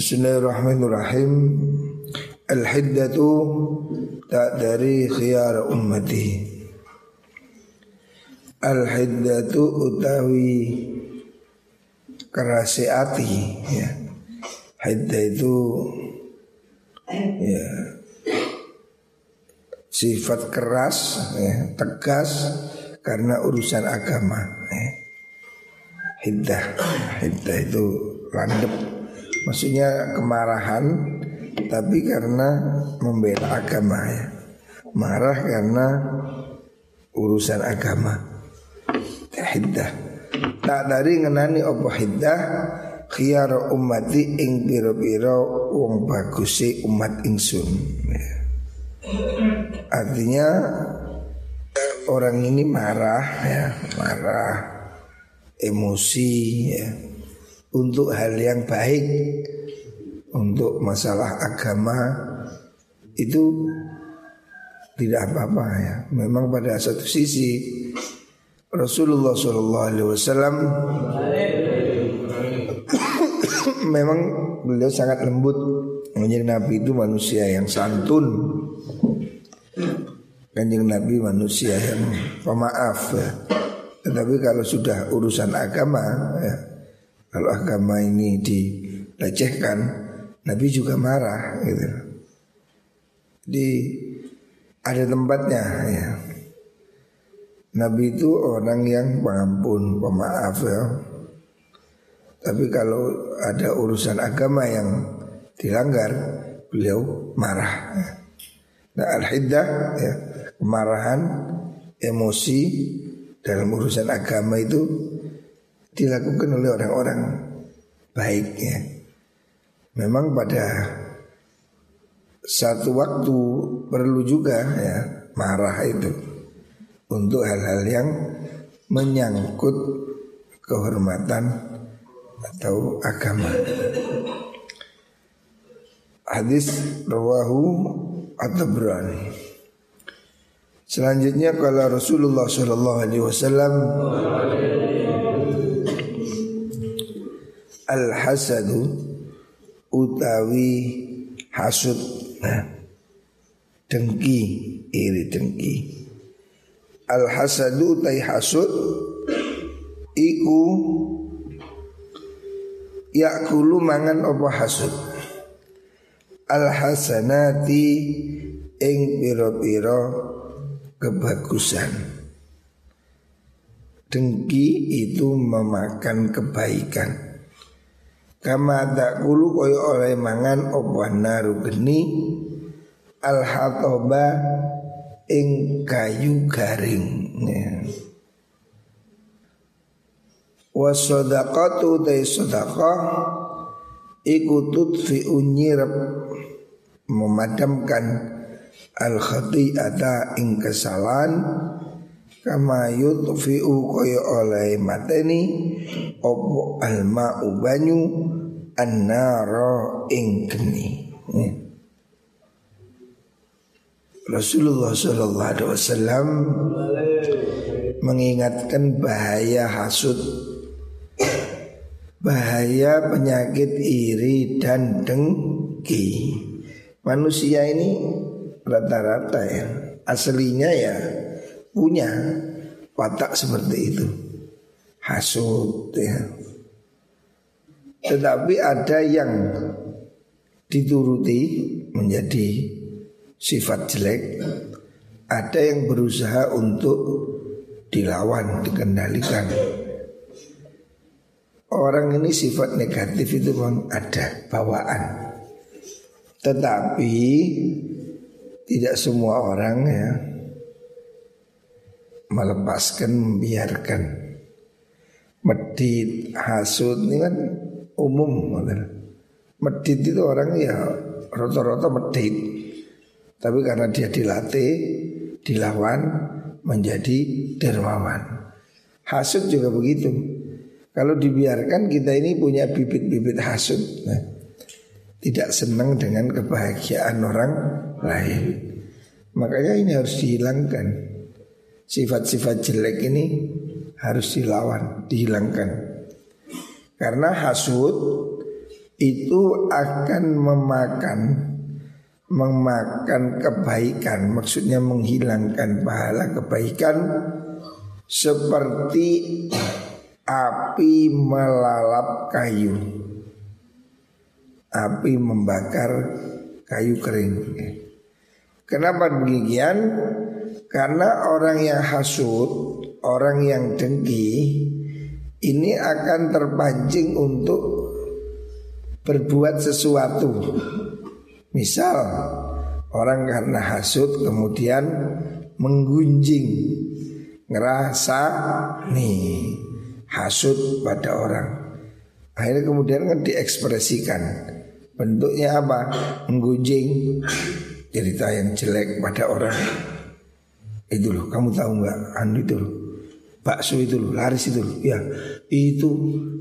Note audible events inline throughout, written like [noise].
Bismillahirrahmanirrahim. Al-hiddatu tak dari khiyar ummati. Al-hiddatu utawi kerasi hati ya. Hiddah itu ya sifat keras ya, tegas karena urusan agama ya. Hiddah Hiddah itu landep Maksudnya kemarahan Tapi karena membela agama ya. Marah karena urusan agama. Hiddah. Tak dari ngenani opo hiddah Khiyar umati ing piro-piro Wong bagusi umat ingsun. Ya. Artinya Orang ini marah ya Marah Emosi ya untuk hal yang baik untuk masalah agama itu tidak apa-apa ya. Memang pada satu sisi Rasulullah Shallallahu Alaihi Wasallam [coughs] memang beliau sangat lembut. Menjadi Nabi itu manusia yang santun. Kanjeng Nabi manusia yang pemaaf ya. Tetapi kalau sudah urusan agama ya, kalau agama ini dilecehkan, Nabi juga marah gitu. Di ada tempatnya ya. Nabi itu orang yang pengampun, pemaaf ya. Tapi kalau ada urusan agama yang dilanggar, beliau marah. Nah al-hiddah ya, kemarahan, emosi dalam urusan agama itu dilakukan oleh orang-orang baik ya. Memang pada satu waktu perlu juga ya marah itu untuk hal-hal yang menyangkut kehormatan atau agama. Hadis rawahu at-Tabrani. Selanjutnya kalau Rasulullah Shallallahu Alaihi Wasallam al hasadu utawi hasud. Nah, dengki iri dengki. Al hasadu utai hasud iku yakulu mangan apa hasud? Al hasanati ing piro-piro kebagusan. Dengki itu memakan kebaikan Kama tak kulu koyo oleh mangan opo naru geni al hatoba ing kayu garing. Wasodakatu tay sodakah Iku tutfi unyirab Memadamkan Al khati'ata ing kesalahan Kama yutfi'u koyo oleh mateni Opo alma ubanyu An-nara ing geni ya. Rasulullah Sallallahu Alaihi Wasallam mengingatkan bahaya hasud, bahaya penyakit iri dan dengki. Manusia ini rata-rata ya, aslinya ya punya watak seperti itu, hasud ya. Tetapi ada yang dituruti menjadi sifat jelek Ada yang berusaha untuk dilawan, dikendalikan. Orang ini sifat negatif itu memang ada bawaan. Tetapi tidak semua orang ya melepaskan, membiarkan. Medit, hasud ini kan umum Medit itu orang ya rata-rata medit. Tapi karena dia dilatih, dilawan menjadi dermawan. Hasud juga begitu. Kalau dibiarkan kita ini punya bibit-bibit hasud. Nah, Tidak senang dengan kebahagiaan orang lain. Makanya ini harus dihilangkan Sifat-sifat jelek ini harus dilawan, dihilangkan. Karena hasud itu akan memakan memakan kebaikan maksudnya menghilangkan pahala kebaikan seperti api melalap kayu. Api membakar kayu kering. Kenapa demikian karena orang yang hasut orang yang dengki ini akan terpancing untuk berbuat sesuatu Misal orang karena hasut kemudian menggunjing ngerasa nih hasut pada orang. Akhirnya kemudian kan diekspresikan. Bentuknya apa? Menggunjing cerita yang jelek pada orang. Itu loh, kamu tahu nggak? Anu itu loh. Bakso itu loh, laris itu loh. Ya, itu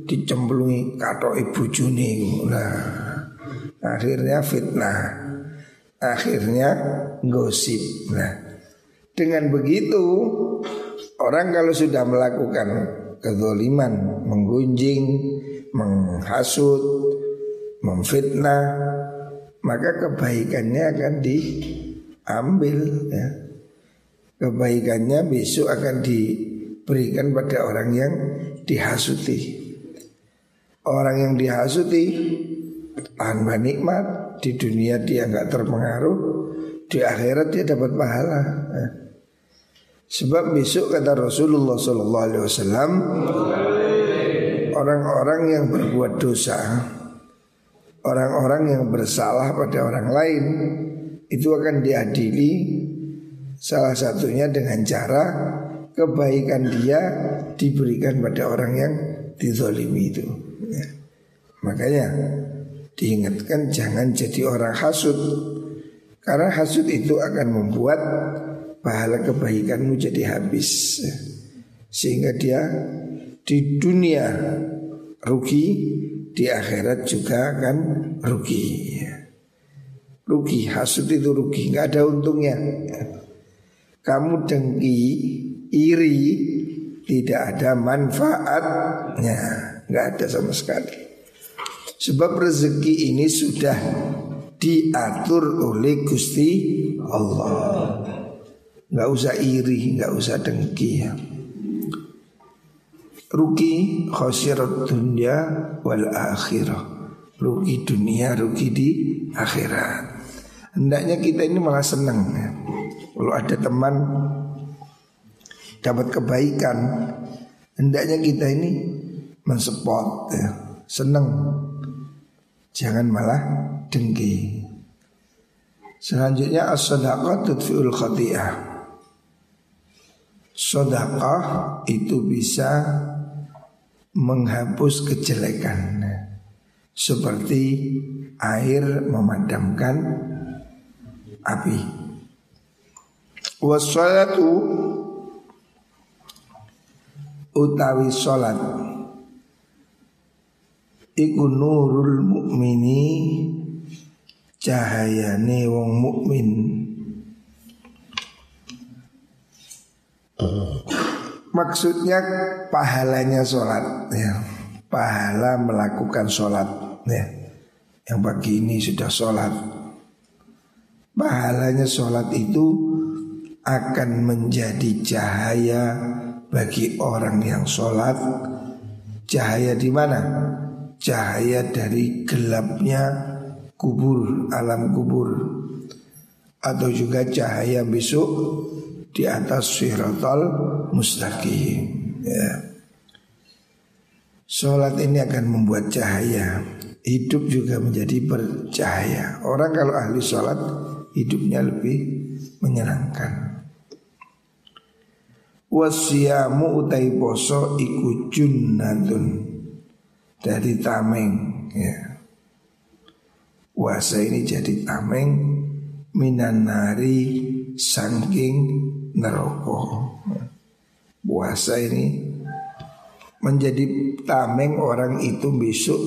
dicemplungi kato ibu juni. Nah, Akhirnya fitnah Akhirnya gosip Nah dengan begitu Orang kalau sudah melakukan kezoliman Menggunjing Menghasut Memfitnah Maka kebaikannya akan diambil ya. Kebaikannya besok akan diberikan pada orang yang dihasuti. Orang yang dihasuti tanpa nikmat di dunia dia nggak terpengaruh di akhirat dia dapat pahala. Sebab besok kata Rasulullah Sallallahu Alaihi Wasallam orang-orang yang berbuat dosa orang-orang yang bersalah pada orang lain itu akan diadili salah satunya dengan cara kebaikan dia diberikan pada orang yang dizolimi itu. Ya. makanya diingatkan jangan jadi orang hasut karena hasut itu akan membuat pahala kebaikanmu jadi habis. Sehingga dia di dunia rugi di akhirat juga akan rugi. Rugi hasut itu rugi nggak ada untungnya kamu dengki iri tidak ada manfaatnya nggak ada sama sekali Sebab rezeki ini sudah diatur oleh Gusti Allah. Gak usah iri, gak usah dengki ya. Rugi khosirat dunia wal akhirah. Rugi dunia, rugi di akhirat. Hendaknya kita ini malah senang ya. Kalau ada teman dapat kebaikan, hendaknya kita ini mensupport ya. Senang Jangan malah dengki. Selanjutnya as-sadaqah tudfi'ul khati'ah. Sedekah itu bisa menghapus kejelekan seperti air memadamkan api. Wassalatu utawi salat iku nurul mukmini cahayane wong mukmin Maksudnya pahalanya sholat ya. Pahala melakukan sholat ya. Yang pagi ini sudah sholat Pahalanya sholat itu akan menjadi cahaya bagi orang yang sholat. Cahaya di mana? cahaya dari gelapnya kubur, alam kubur. Atau juga cahaya besok di atas siratal mustaqim. Ya. Sholat ini akan membuat cahaya. Hidup juga menjadi bercahaya. Orang kalau ahli sholat Hidupnya lebih menyenangkan Wasiyamu utai poso iku junnatun dari tameng ya. Puasa ini jadi tameng minan nari sangking neroko. Puasa ini menjadi tameng orang itu besok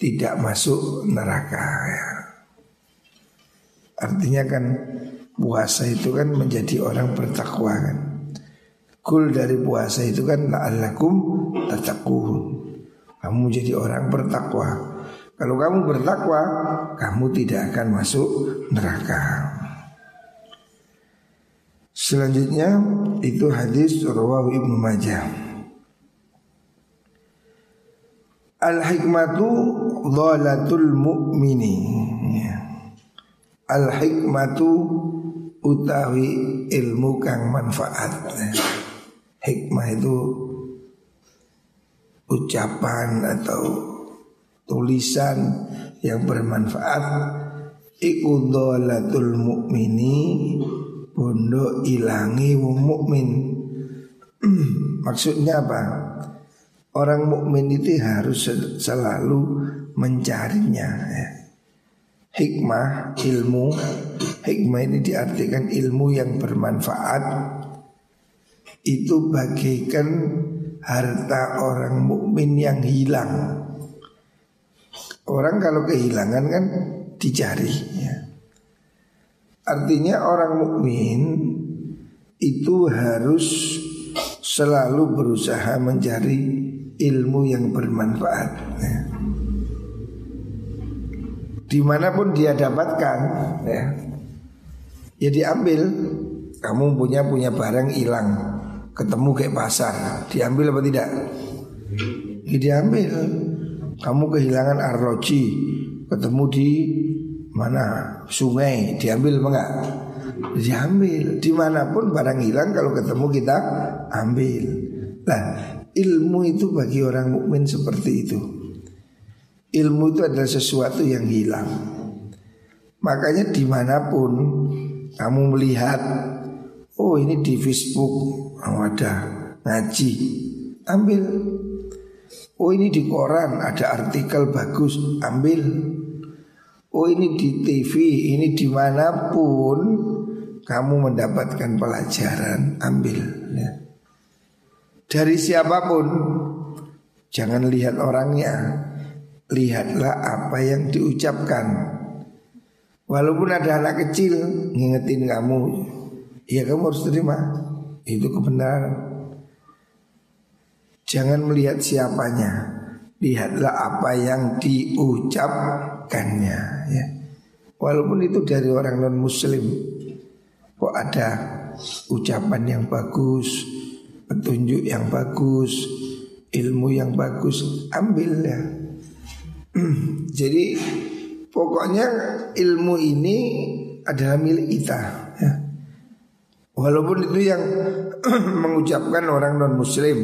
tidak masuk neraka ya. Artinya kan puasa itu kan menjadi orang bertakwa kan. Kul dari puasa itu kan la'allakum tatakun. Kamu jadi orang bertakwa Kalau kamu bertakwa, kamu tidak akan masuk neraka. Selanjutnya itu hadis rawahu Ibnu Majah. Al hikmatu dhalatul mu'mini. Ya. Al hikmatu utawi ilmu kang manfaat. Hikmah itu ucapan atau tulisan yang bermanfaat iku dhalatul mu'mini bondo ilangi wong mukmin. [clears throat] Maksudnya apa? Orang mukmin itu harus selalu mencarinya ya. Hikmah, ilmu Hikmah ini diartikan ilmu yang bermanfaat Itu bagaikan harta orang mukmin yang hilang Orang kalau kehilangan kan dicari ya. Artinya orang mukmin itu harus selalu berusaha mencari ilmu yang bermanfaat. Ya. Di mana pun dia dapatkan, ya, ya diambil. Kamu punya punya barang hilang, ketemu kayak pasar, diambil apa tidak? Ya diambil. Kamu kehilangan arroji, ketemu di mana sungai diambil apa enggak? Diambil di mana pun barang hilang kalau ketemu kita ambil. Nah ilmu itu bagi orang mukmin seperti itu. Ilmu itu adalah sesuatu yang hilang. Makanya di mana pun kamu melihat, oh ini di Facebook oh ada ngaji, ambil. Oh ini di koran ada artikel bagus, ambil. Oh ini di TV, ini di mana pun kamu mendapatkan pelajaran, ambil. Ya. Dari siapa pun, jangan lihat orangnya, lihatlah apa yang diucapkan. Walaupun ada anak kecil ngingetin kamu, ya kamu harus terima. Itu kebenaran. Jangan melihat siapanya, lihatlah apa yang diucapkannya ya. Walaupun itu dari orang non muslim Kok ada ucapan yang bagus Petunjuk yang bagus Ilmu yang bagus Ambil ya [clears throat] Jadi pokoknya ilmu ini adalah milik kita. Walaupun itu yang [clears throat] mengucapkan orang non muslim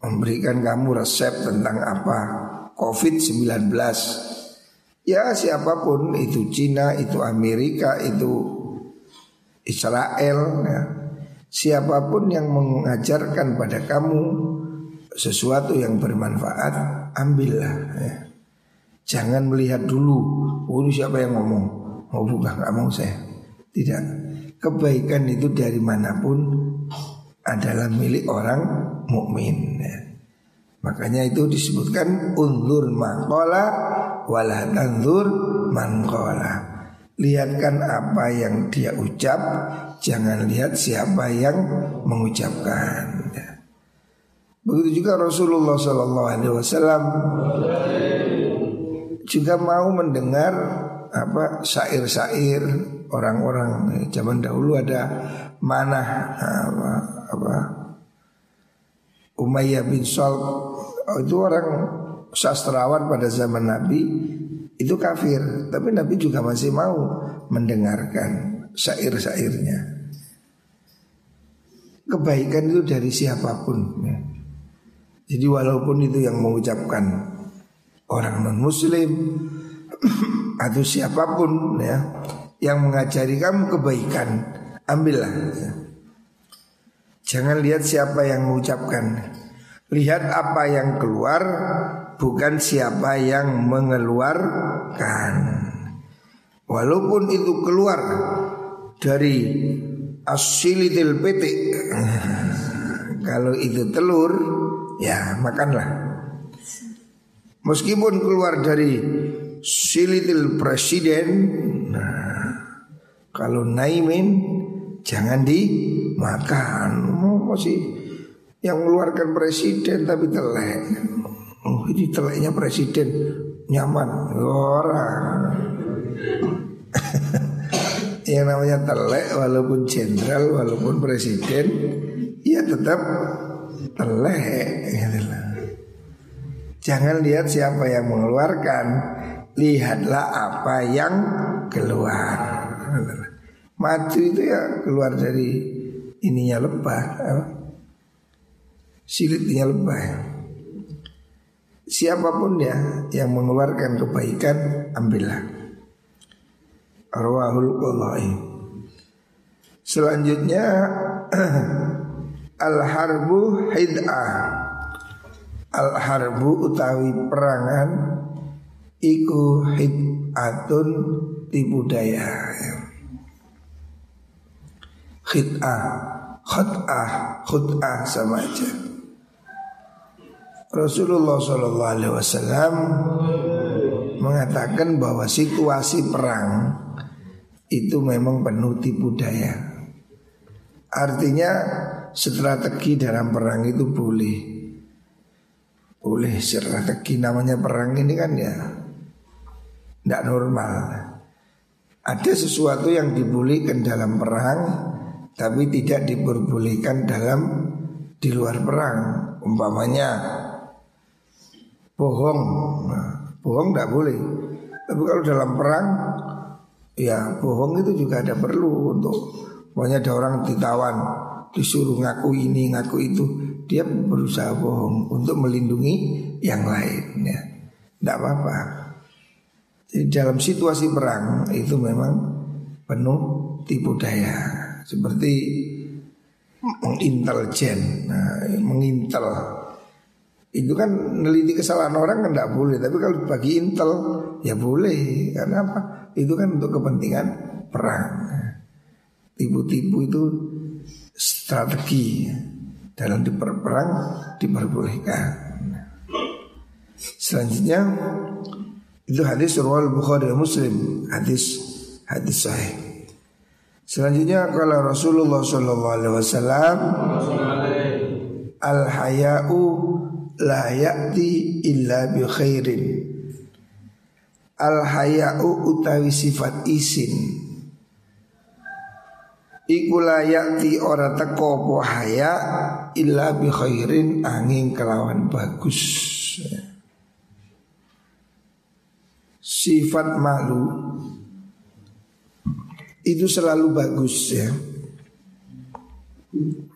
memberikan kamu resep tentang apa? COVID-19 Ya siapa pun itu Cina, itu Amerika, itu Israel ya. Siapa pun yang mengajarkan pada kamu sesuatu yang bermanfaat Ambillah ya. Jangan melihat dulu Oh siapa yang ngomong? Oh bukan gak mau saya. Tidak Kebaikan itu dari mana pun adalah milik orang mukmin. Ya. Makanya itu disebutkan undur makola wala tanzur mankola. Lihatkan apa yang dia ucap, jangan lihat siapa yang mengucapkan. Ya. Begitu juga Rasulullah Sallallahu Alaihi Wasallam juga mau mendengar apa syair-syair orang-orang zaman dahulu ada mana apa, apa Umayyah bin Sal itu orang sastrawan pada zaman Nabi itu kafir. Tapi Nabi juga masih mau mendengarkan syair-syairnya. Kebaikan itu dari siapa pun ya. jadi walaupun itu yang mengucapkan orang non muslim [clears throat] atau siapa pun ya yang mengajari kamu kebaikan. Ambillah. Jangan lihat siapa yang mengucapkan. Lihat apa yang keluar bukan siapa yang mengeluarkan. Walaupun itu keluar dari asilitil petik [laughs] kalau itu telur ya makanlah. Meskipun keluar dari silitil presiden Nah kalau naimin jangan dimakan oh, Masih yang mengeluarkan presiden tapi telek Oh ini teleknya presiden nyaman orang. [laughs] yang namanya telek walaupun jenderal walaupun presiden ya tetap telek gitu. Jangan lihat siapa yang mengeluarkan, lihatlah apa yang keluar. Maju itu ya keluar dari ininya lebah, silitnya lebah. Siapa pun ya yang mengeluarkan kebaikan, ambillah. Arwahul Qulai. Selanjutnya [clears throat] Al-harbu hid'ah Al-harbu utawi perangan Iku hid'atun tipu daya Khid'ah Khud'ah Khud'ah sama aja. Rasulullah Shallallahu Alaihi Wasallam mengatakan bahwa situasi perang itu memang penuh tipu daya. Artinya strategi dalam perang itu boleh. Boleh strategi namanya perang ini kan ya Tidak normal Ada sesuatu yang dibolehkan dalam perang Tapi tidak diperbolehkan dalam Di luar perang Umpamanya Bohong nah, Bohong tidak boleh Tapi kalau dalam perang Ya bohong itu juga ada perlu untuk Pokoknya ada orang ditawan Disuruh ngaku ini ngaku itu dia berusaha bohong untuk melindungi yang lain ya. Tidak apa-apa. Jadi dalam situasi perang itu memang penuh tipu daya seperti mengintelijen, nah, mengintel itu kan neliti kesalahan orang kan tidak boleh, tapi kalau bagi intel ya boleh karena apa? Itu kan untuk kepentingan perang. Tipu-tipu itu strategi dalam diperperang diperbolehkan. Selanjutnya itu hadis riwayat Bukhari dan Muslim, hadis hadis sahih. Selanjutnya kalau Rasulullah Shallallahu Alaihi Wasallam al hayau la ya'ti illa bi khairin. Al hayau utawi sifat isin Iku layakti ora teko po haya illa bi khairin angin kelawan bagus. Sifat malu itu selalu bagus ya.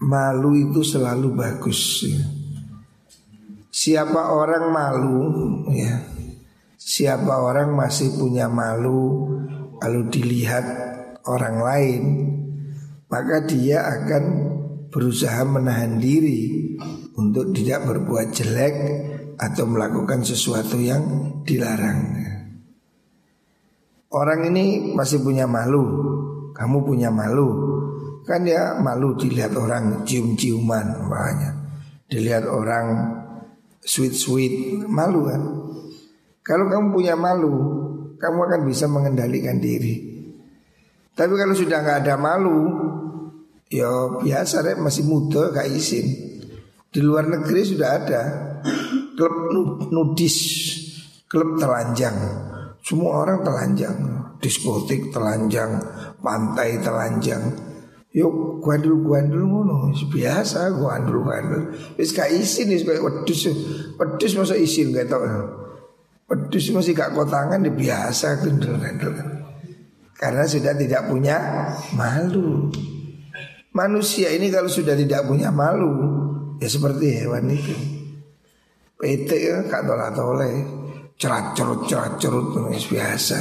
Malu itu selalu bagus ya. Siapa orang malu ya. Siapa orang masih punya malu kalau dilihat orang lain maka dia akan berusaha menahan diri untuk tidak berbuat jelek atau melakukan sesuatu yang dilarang. Orang ini masih punya malu, kamu punya malu, kan ya malu dilihat orang cium-ciuman makanya, dilihat orang sweet-sweet, malu kan. Kalau kamu punya malu, kamu akan bisa mengendalikan diri. Tapi kalau sudah nggak ada malu, ya biasa deh masih muda gak izin. Di luar negeri sudah ada klub nudis, klub telanjang. Semua orang telanjang, diskotik telanjang, pantai telanjang. Yuk guandul guandul ngono biasa guandul guandul. Wis gak izin wis kayak wedus. Wedus masa izin gak tau. Wedus masih gak kotangan ya biasa gendel. Karena sudah tidak punya malu Manusia ini kalau sudah tidak punya malu Ya seperti hewan itu PT ya kak tola tole Cerat cerut cerat cerut biasa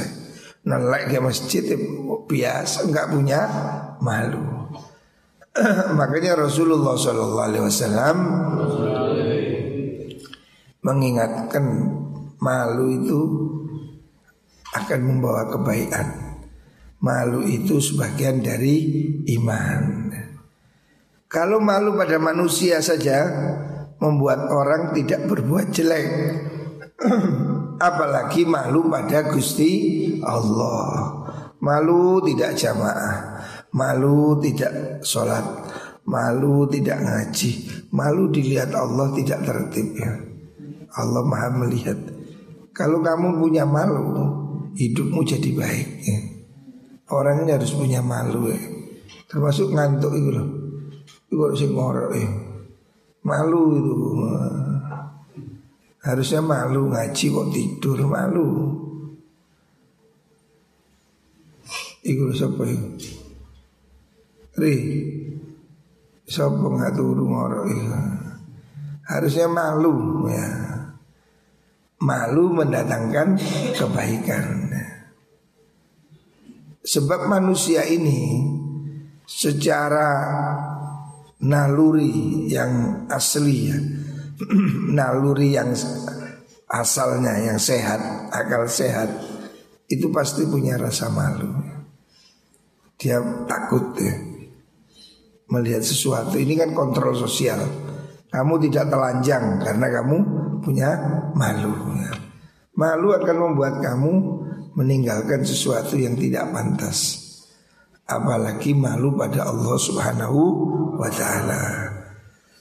Nelek ke masjid ya, biasa nggak punya malu [clears throat] Makanya Rasulullah SAW mengingatkan malu itu akan membawa kebaikan. Malu itu sebagian dari iman. Kalau malu pada manusia saja membuat orang tidak berbuat jelek. [clears throat] Apalagi malu pada Gusti Allah. Malu tidak jamaah, malu tidak sholat, malu tidak ngaji, malu dilihat Allah tidak tertib ya. Allah maha melihat. Kalau kamu punya malu, hidupmu jadi baik. Ya. Orang ini harus punya malu ya. Termasuk ngantuk itu loh. Itu harus ngorok ya. Malu itu. Harusnya malu ngaji kok tidur malu. Iku siapa itu? Ri, siapa nggak turu ngorok itu? Harusnya malu ya. Malu mendatangkan kebaikan. Sebab manusia ini secara naluri yang asli ya, [clears throat] naluri yang asalnya yang sehat, akal sehat itu pasti punya rasa malu. Dia takut ya melihat sesuatu. Ini kan kontrol sosial. Kamu tidak telanjang karena kamu punya malu. Ya. Malu akan membuat kamu meninggalkan sesuatu yang tidak pantas. Apalagi malu pada Allah Subhanahu wa taala.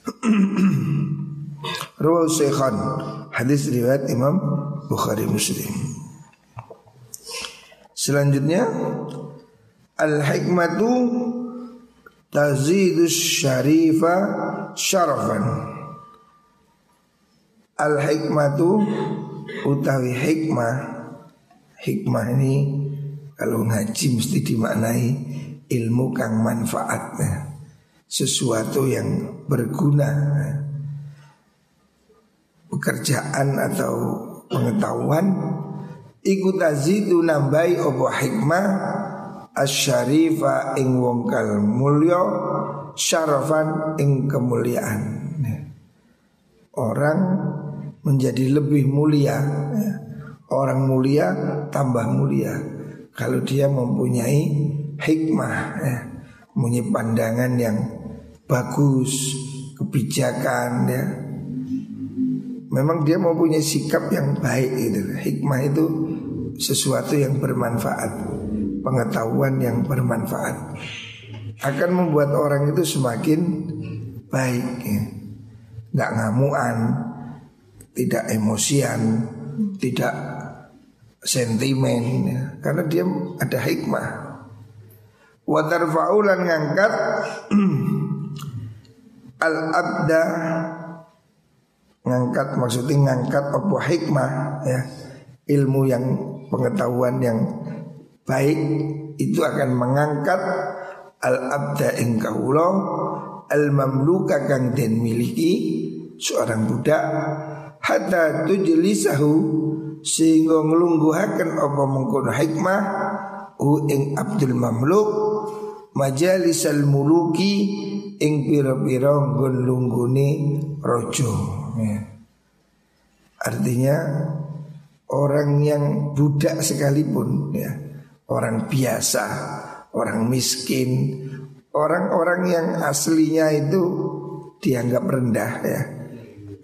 [clears throat] Rawahu Syekhan Hadis riwayat Imam Bukhari Muslim. Selanjutnya Al-hikmatu tazidus syarifa syarafan. Al-hikmatu utawi hikmah. Hikmah ini kalau ngaji mesti dimaknai ilmu kang manfaatnya. Sesuatu yang berguna pekerjaan atau pengetahuan ikut azidu nambai obo hikmah? Asyarifa ing wongkal mulio syarafan ing kemuliaan. Orang menjadi lebih mulia ya. Orang mulia tambah mulia. Kalau dia mempunyai hikmah, ya, mempunyai pandangan yang bagus, kebijakan, ya. Memang dia mempunyai sikap yang baik itu. Hikmah itu sesuatu yang bermanfaat, pengetahuan yang bermanfaat akan membuat orang itu semakin baik, ya. nggak ngamuan, tidak emosian, tidak sentimen ya. karena dia ada hikmah wa tarfa'ulan ngangkat [clears throat] al abda ngangkat maksudnya ngangkat apa hikmah ya. Ilmu yang pengetahuan yang baik itu akan mengangkat al abda ing al mamluka kang den miliki seorang budak hatta tujlisahu sehingga nglungguhaken apa mengkono hikmah u ing Abdul Mamluk majalisal muluki ing pira-pira nggon lunggune raja ya. Artinya orang yang budak sekalipun ya, orang biasa, orang miskin, orang-orang yang aslinya itu dianggap rendah ya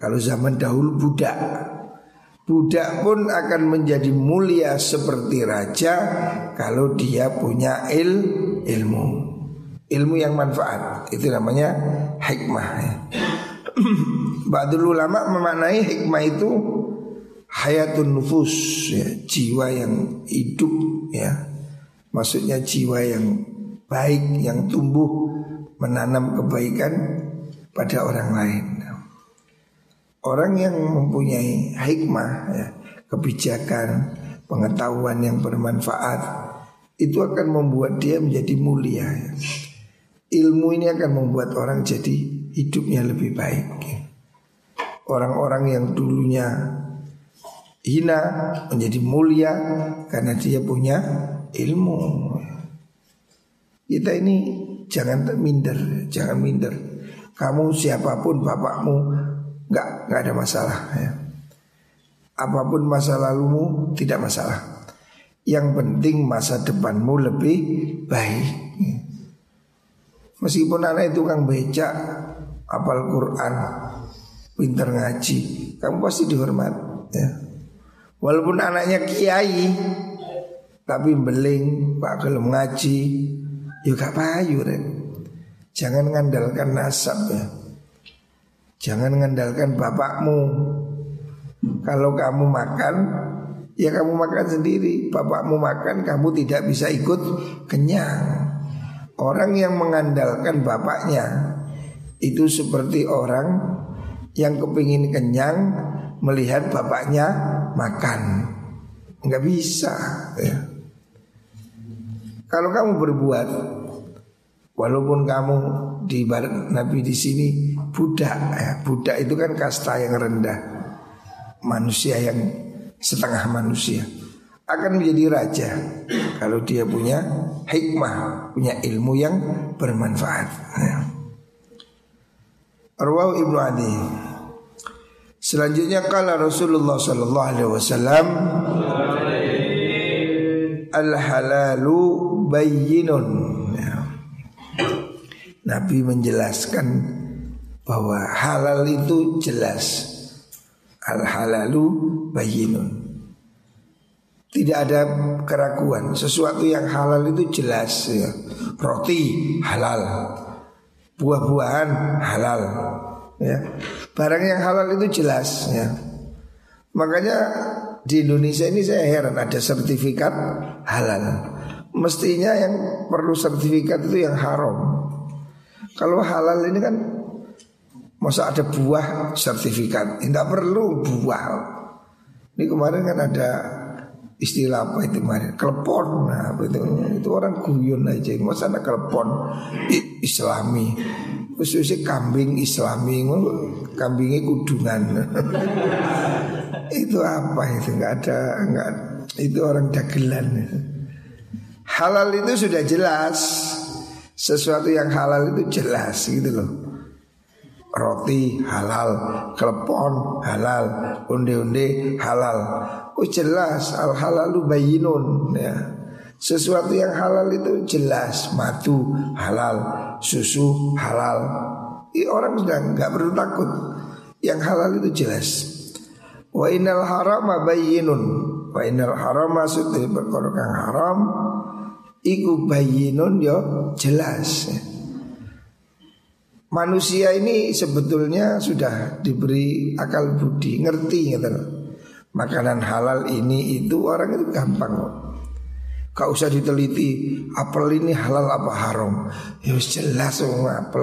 kalau zaman dahulu budak Budak pun akan menjadi mulia seperti raja Kalau dia punya il, ilmu Ilmu yang manfaat Itu namanya hikmah ya. Ba'dul ulama memaknai hikmah itu Hayatun nufus ya, Jiwa yang hidup ya. Maksudnya jiwa yang baik Yang tumbuh Menanam kebaikan pada orang lain. Orang yang mempunyai hikmah ya, Kebijakan Pengetahuan yang bermanfaat Itu akan membuat dia menjadi mulia ya. Ilmu ini akan membuat orang jadi Hidupnya lebih baik Orang-orang yang dulunya Hina Menjadi mulia Karena dia punya ilmu Kita ini Jangan minder Jangan minder Kamu siapa pun bapakmu Enggak, enggak ada masalah ya. Apa pun masa lalumu tidak masalah Yang penting masa depanmu lebih baik. Meskipun anak itu kang becak Apal Quran Pinter ngaji. Kamu pasti dihormat ya. Walaupun anaknya kiai Tapi beling Pak kalau ngaji Ya gak payu Jangan ngandalkan nasab ya. Jangan mengandalkan bapakmu. Kalau kamu makan Ya kamu makan sendiri. Bapakmu makan kamu tidak bisa ikut kenyang. Orang yang mengandalkan bapaknya Itu seperti orang yang kepingin kenyang Melihat bapaknya makan Nggak bisa ya. Kalau kamu berbuat Walaupun kamu di Nabi di sini budak ya. Budak itu kan kasta yang rendah Manusia yang setengah manusia akan menjadi raja kalau dia punya hikmah, punya ilmu yang bermanfaat. Ya. Ibnu Adi. Selanjutnya kala Rasulullah sallallahu alaihi wasallam al halalu bayyinun. Ya. Nabi menjelaskan bahwa halal itu jelas Al halalu bayinun Tidak ada keraguan Sesuatu yang halal itu jelas ya. Roti halal Buah-buahan halal ya. Barang yang halal itu jelas ya. Makanya di Indonesia ini saya heran ada sertifikat halal. Mestinya yang perlu sertifikat itu yang haram. Kalau halal ini kan Masa ada buah sertifikat? Tidak perlu buah. Ini kemarin kan ada istilah apa itu kemarin? Kelepon nah, itu, itu orang guyon aja. Masa ada kelepon islami Khususnya kambing islami Kambingnya kudungan. [laughs] Itu apa itu? Nggak ada nggak Itu orang dagelan. Halal itu sudah jelas. Sesuatu yang halal itu jelas gitu loh. Roti halal, klepon halal, unde-unde halal. Oh jelas. Al halalu bayinun ya. Sesuatu yang halal itu jelas, madu halal, susu halal. I, orang sudah nggak perlu takut. Yang halal itu jelas. Wa innal harama bayinun. Wa innal harama sudah perkara haram iku bayinun yo jelas. Ya. Manusia ini sebetulnya sudah diberi akal budi, ngerti gitu Makanan halal ini itu orang itu gampang kok. Gak usah diteliti apel ini halal apa haram. Ya jelas oh, apel.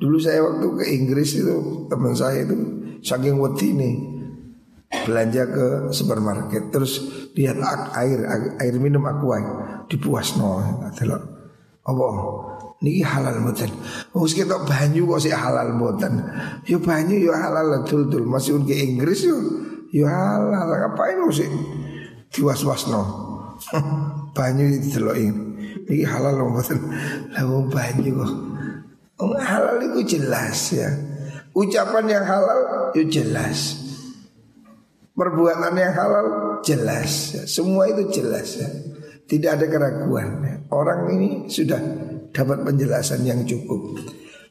Dulu saya waktu ke Inggris itu teman saya itu saking wedi nih belanja ke supermarket terus lihat air air minum aqua dipuasno adalah apa niki halal mboten. Wis ketok banyu kok sih halal mboten. Yo banyu yo halal dul-dul masih ke Inggris yo yo halal ngapain sih diwas-wasno. Banyu dideloki. Niki halal mboten. Lah wong banyu kok. Wong halal itu jelas ya. Ucapan yang halal yo jelas. Perbuatan yang halal jelas ya. Semua itu jelas ya. Tidak ada keraguan. Orang ini sudah dapat penjelasan yang cukup.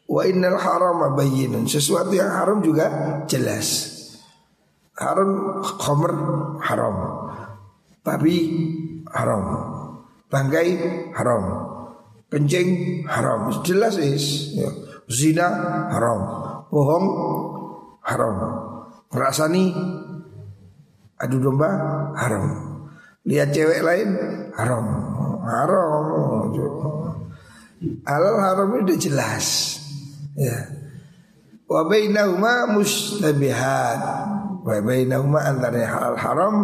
Wa innal haram bayyinun. Sesuatu yang haram juga jelas. Haram khamr haram. Babi haram. Bangkai haram. Kencing haram. Jelas is. Ya. Zina haram. Bohong haram. Ngerasani adu domba haram. Lihat cewek lain haram. Haram. Halal haram itu jelas. Ya. Wa bainahuma mustabihat. Wa bainahuma antara halal haram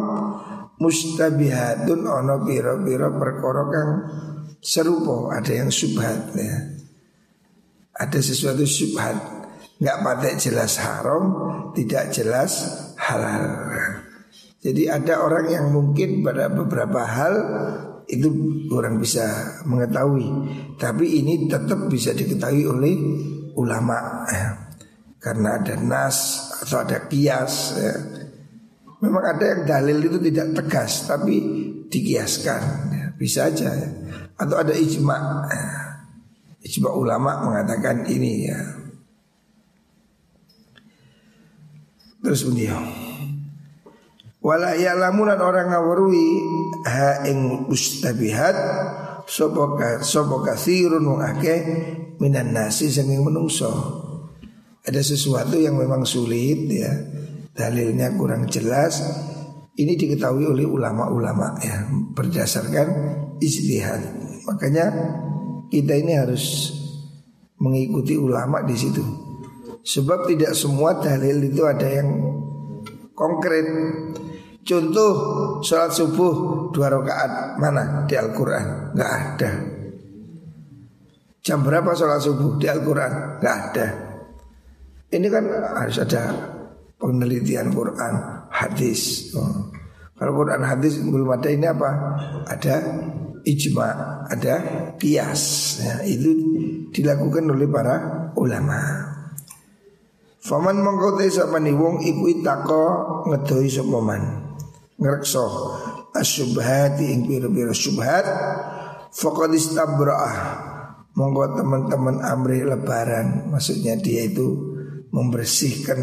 mustabihatun ono pira-pira perkara kang serupa, ada yang subhat ya. Ada sesuatu subhat, nggak pada jelas haram, tidak jelas halal. Jadi ada orang yang mungkin pada beberapa hal itu orang bisa mengetahui tapi ini tetap bisa diketahui oleh ulama ya. karena ada nas atau ada kias ya. Memang ada yang dalil itu tidak tegas tapi dikiaskan ya. bisa aja ya. atau ada ijma ijma ulama mengatakan ini ya terus beliau Wala ya'lamunan orang ngawarui ha ing mustabihat sapa ka sapa katsirun minan nasi saking menungso. Ada sesuatu yang memang sulit ya. Dalilnya kurang jelas Ini diketahui oleh ulama-ulama ya berdasarkan istihad. Makanya kita ini harus mengikuti ulama di situ. Sebab tidak semua dalil itu ada yang konkret. Contoh sholat subuh dua rakaat mana di Al-Quran? Gak ada. Jam berapa sholat subuh di Al-Quran? Gak ada. Ini kan harus ada penelitian Quran, hadis. Oh. Kalau Quran hadis belum ada ini apa? Ada ijma, ada kias. Ya, itu dilakukan oleh para ulama. Faman mongko te sapane wong iku itako ngedoi sapa man. Ngrekso asyubhati ing pira-pira syubhat faqad istabra'ah. Monggo teman-teman amri lebaran, maksudnya dia itu membersihkan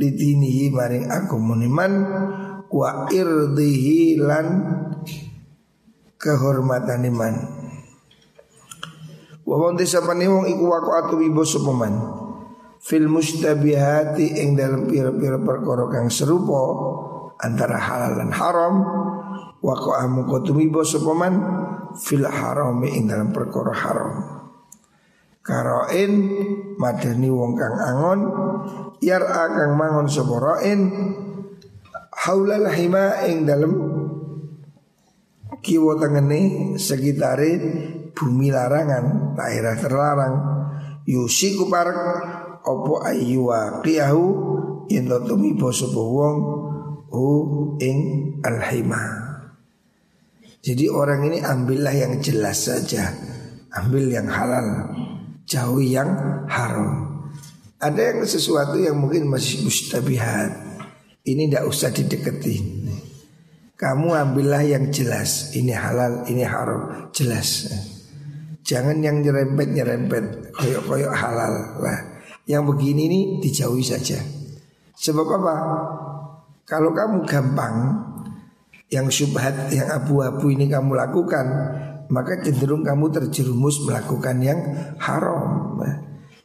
lidinihi maring muniman wa irdihi lan kehormatan iman. Wa wong desa wong iku waqatu ibu supaman. Fil mustabihati ing dalam pira-pira perkara kang serupa antara halal dan haram waqa amu tumibo supaman fil harami ing dalam perkara haram. Karoin madani wong kang angon yar kang mangon sapa rain haulal hima ing dalam kiwa tengene sekitare bumi larangan daerah terlarang. Yusiku parek opo ayyuwa qiyahu yen tumi sapa wong hu ing alhima. Jadi orang ini ambillah yang jelas saja ambil yang halal jauhi yang haram. Ada yang sesuatu yang mungkin masih mustabihat. Ini tidak usah dideketi. Kamu ambillah yang jelas. Ini halal, ini haram, jelas. Jangan yang nyerempet-nyerempet, koyok-koyok halal lah. Yang begini ini dijauhi saja. Sebab apa? Kalau kamu gampang yang syubhat, yang abu-abu ini kamu lakukan, maka cenderung kamu terjerumus melakukan yang haram.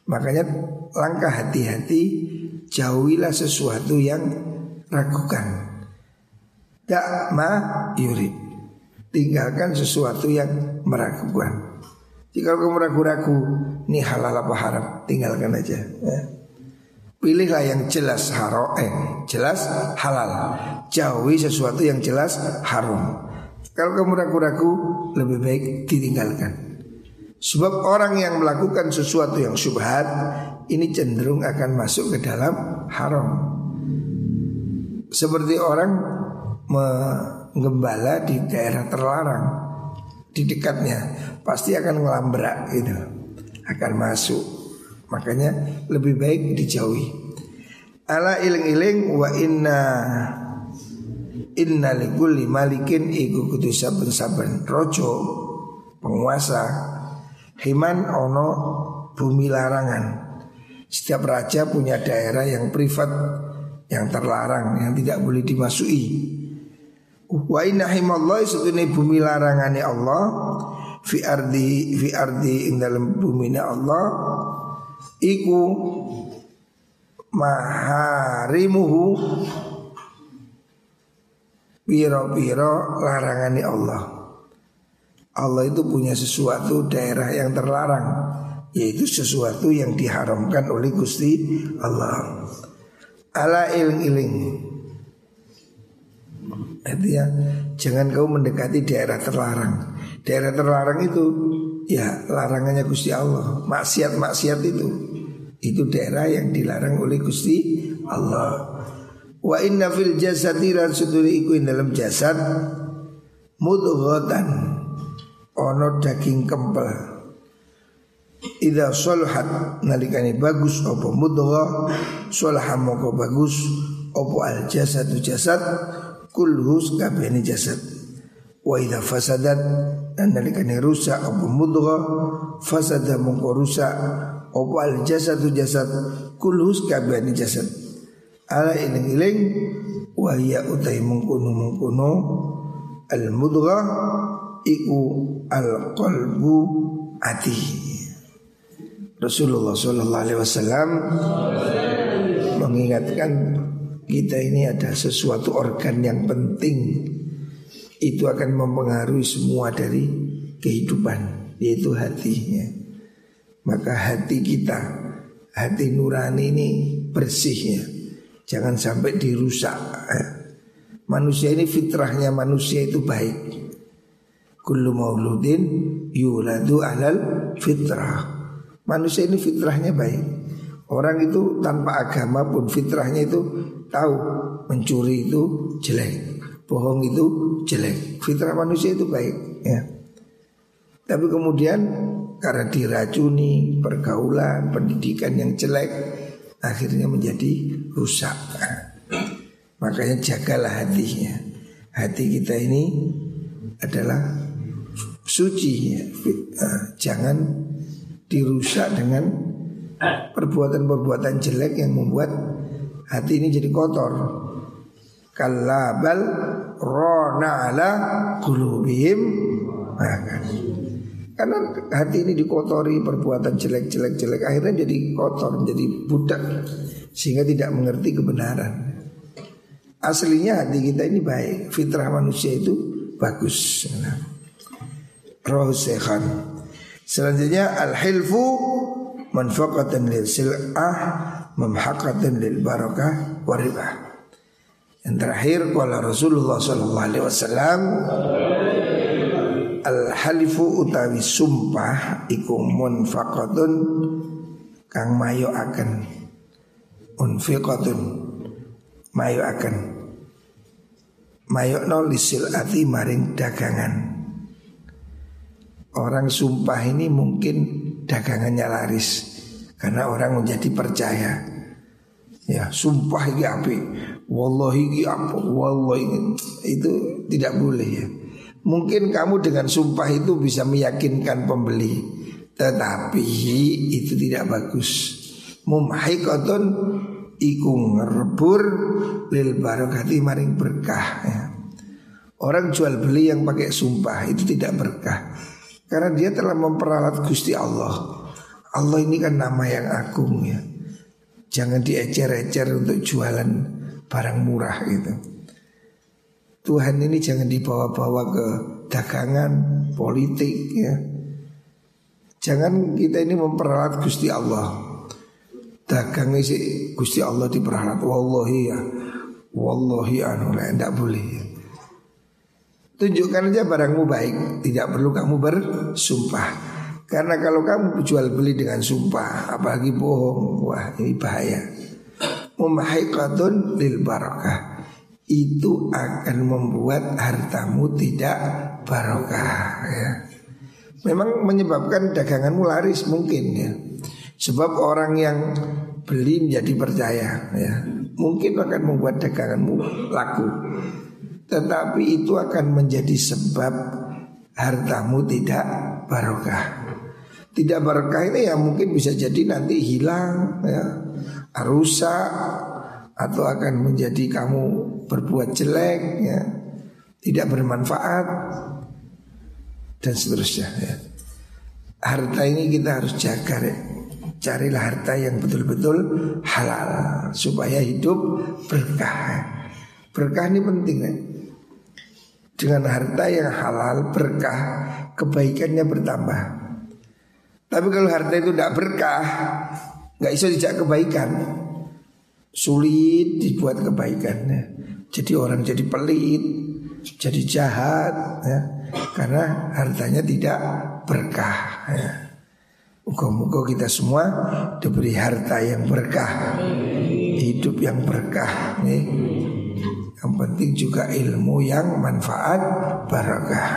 Makanya langkah hati-hati jauhilah sesuatu yang ragukan. Tak ma yurid. Tinggalkan sesuatu yang meragukan. Jika kamu ragu-ragu, ini halal apa haram, tinggalkan aja. Ya. Pilihlah yang jelas haram, eh jelas halal. Jauhi sesuatu yang jelas haram. Kalau kamu ragu-ragu lebih baik ditinggalkan. Sebab orang yang melakukan sesuatu yang syubhat ini cenderung akan masuk ke dalam haram. Seperti orang menggembala di daerah terlarang di dekatnya pasti akan ngelambrak gitu, akan masuk. Makanya lebih baik dijauhi. Ala iling-iling wa inna Inna likulli malikin iku kudu saben-saben rojo penguasa himan ono bumi larangan. Setiap raja punya daerah yang privat yang terlarang yang tidak boleh dimasuki. Wa inna himallahi setune bumi larangane Allah fi ardi fi ardi ing dalam bumi Allah iku maharimuhu Piro-piro larangani Allah. Allah itu punya sesuatu daerah yang terlarang Yaitu sesuatu yang diharamkan oleh Gusti Allah. Ala iling-iling. Ya Jangan kau mendekati daerah terlarang. Daerah terlarang itu Ya larangannya Gusti Allah. Maksiat-maksiat itu Itu daerah yang dilarang oleh Gusti Allah Wa inna fil jasadi lan suduri iku dalam jasad mudghatan ono daging kempel. Ida solhat nalikani bagus opo mudgha? Solha moko bagus opo al jasadu jasad? Kulhus kabehane jasad. Wa idza fasadat dan rusak opo mudgha? Fasada moko rusak opo al jasadu jasad? Kulhus kabehane jasad ala iling-iling wahya utai mengkuno mengkuno al mudghah iku al qalbu ati Rasulullah Sallallahu Alaihi Wasallam mengingatkan kita ini ada sesuatu organ yang penting itu akan mempengaruhi semua dari kehidupan yaitu hatinya. Maka hati kita, hati nurani ini bersihnya. Jangan sampai dirusak. Manusia ini fitrahnya manusia itu baik. Kullu mauludin yuladu alal fitrah. Manusia ini fitrahnya baik. Orang itu tanpa agama pun fitrahnya itu tahu mencuri itu jelek, bohong itu jelek. Fitrah manusia itu baik, ya. Tapi kemudian karena diracuni pergaulan, pendidikan yang jelek, akhirnya menjadi rusak. [clears throat] Makanya jagalah hatinya. Hati kita ini adalah suci, ya. jangan dirusak dengan perbuatan-perbuatan jelek yang membuat hati ini jadi kotor. Kalabal rona ala kulubihim nah, kan. Karena hati ini dikotori perbuatan jelek-jelek jelek akhirnya jadi kotor, jadi budak sehingga tidak mengerti kebenaran. Aslinya hati kita ini baik, fitrah manusia itu bagus. Nah. Roh sehan. Selanjutnya al-hilfu manfaqatan lil sil'ah mamhaqatan lil barakah waribah. Yang terakhir kuala Rasulullah sallallahu wasallam al-halifu utawi sumpah iku munfaqatun kang mayo akan unfiqatun mayo akan mayo no lisil ati maring dagangan. Orang sumpah ini mungkin dagangannya laris Karena orang menjadi percaya. Ya sumpah ini api Wallahi ini apa Wallahi. Itu tidak boleh ya Mungkin kamu dengan sumpah itu bisa meyakinkan pembeli. Tetapi itu tidak bagus. Mumhaikotun iku ngerebur lil barokati maring berkah ya. Orang jual beli yang pakai sumpah itu tidak berkah. Karena dia telah memperalat Gusti Allah. Allah ini kan nama yang agung ya. Jangan diecer-ecer untuk jualan barang murah gitu Tuhan ini jangan dibawa-bawa ke dagangan, politik ya. Jangan kita ini memperalat Gusti Allah. Dagang sih Gusti Allah diperalat Wallahi ya. Wallahi anu tidak boleh ya. Tunjukkan aja barangmu baik. Tidak perlu kamu bersumpah. Karena kalau kamu jual beli dengan sumpah Apalagi bohong Wah ini bahaya. Mumahikatun lil barakah Itu akan membuat hartamu tidak barokah ya. Memang menyebabkan daganganmu laris mungkin ya Sebab orang yang beli menjadi percaya ya Mungkin akan membuat daganganmu laku tetapi itu akan menjadi sebab hartamu tidak barokah. Tidak barokah ini ya mungkin bisa jadi nanti hilang ya, rusak atau akan menjadi kamu berbuat jelek ya, tidak bermanfaat dan seterusnya ya. Harta ini kita harus jaga ya. Carilah harta yang betul-betul halal supaya hidup berkah. Berkah ini penting ya. Dengan harta yang halal berkah Kebaikannya bertambah Tapi kalau harta itu tidak berkah nggak bisa dijak kebaikan Sulit dibuat kebaikannya Jadi orang jadi pelit Jadi jahat ya, Karena hartanya tidak berkah ya. Muka-muka kita semua diberi harta yang berkah Hidup yang berkah nih. Yang penting juga ilmu yang manfaat barakah.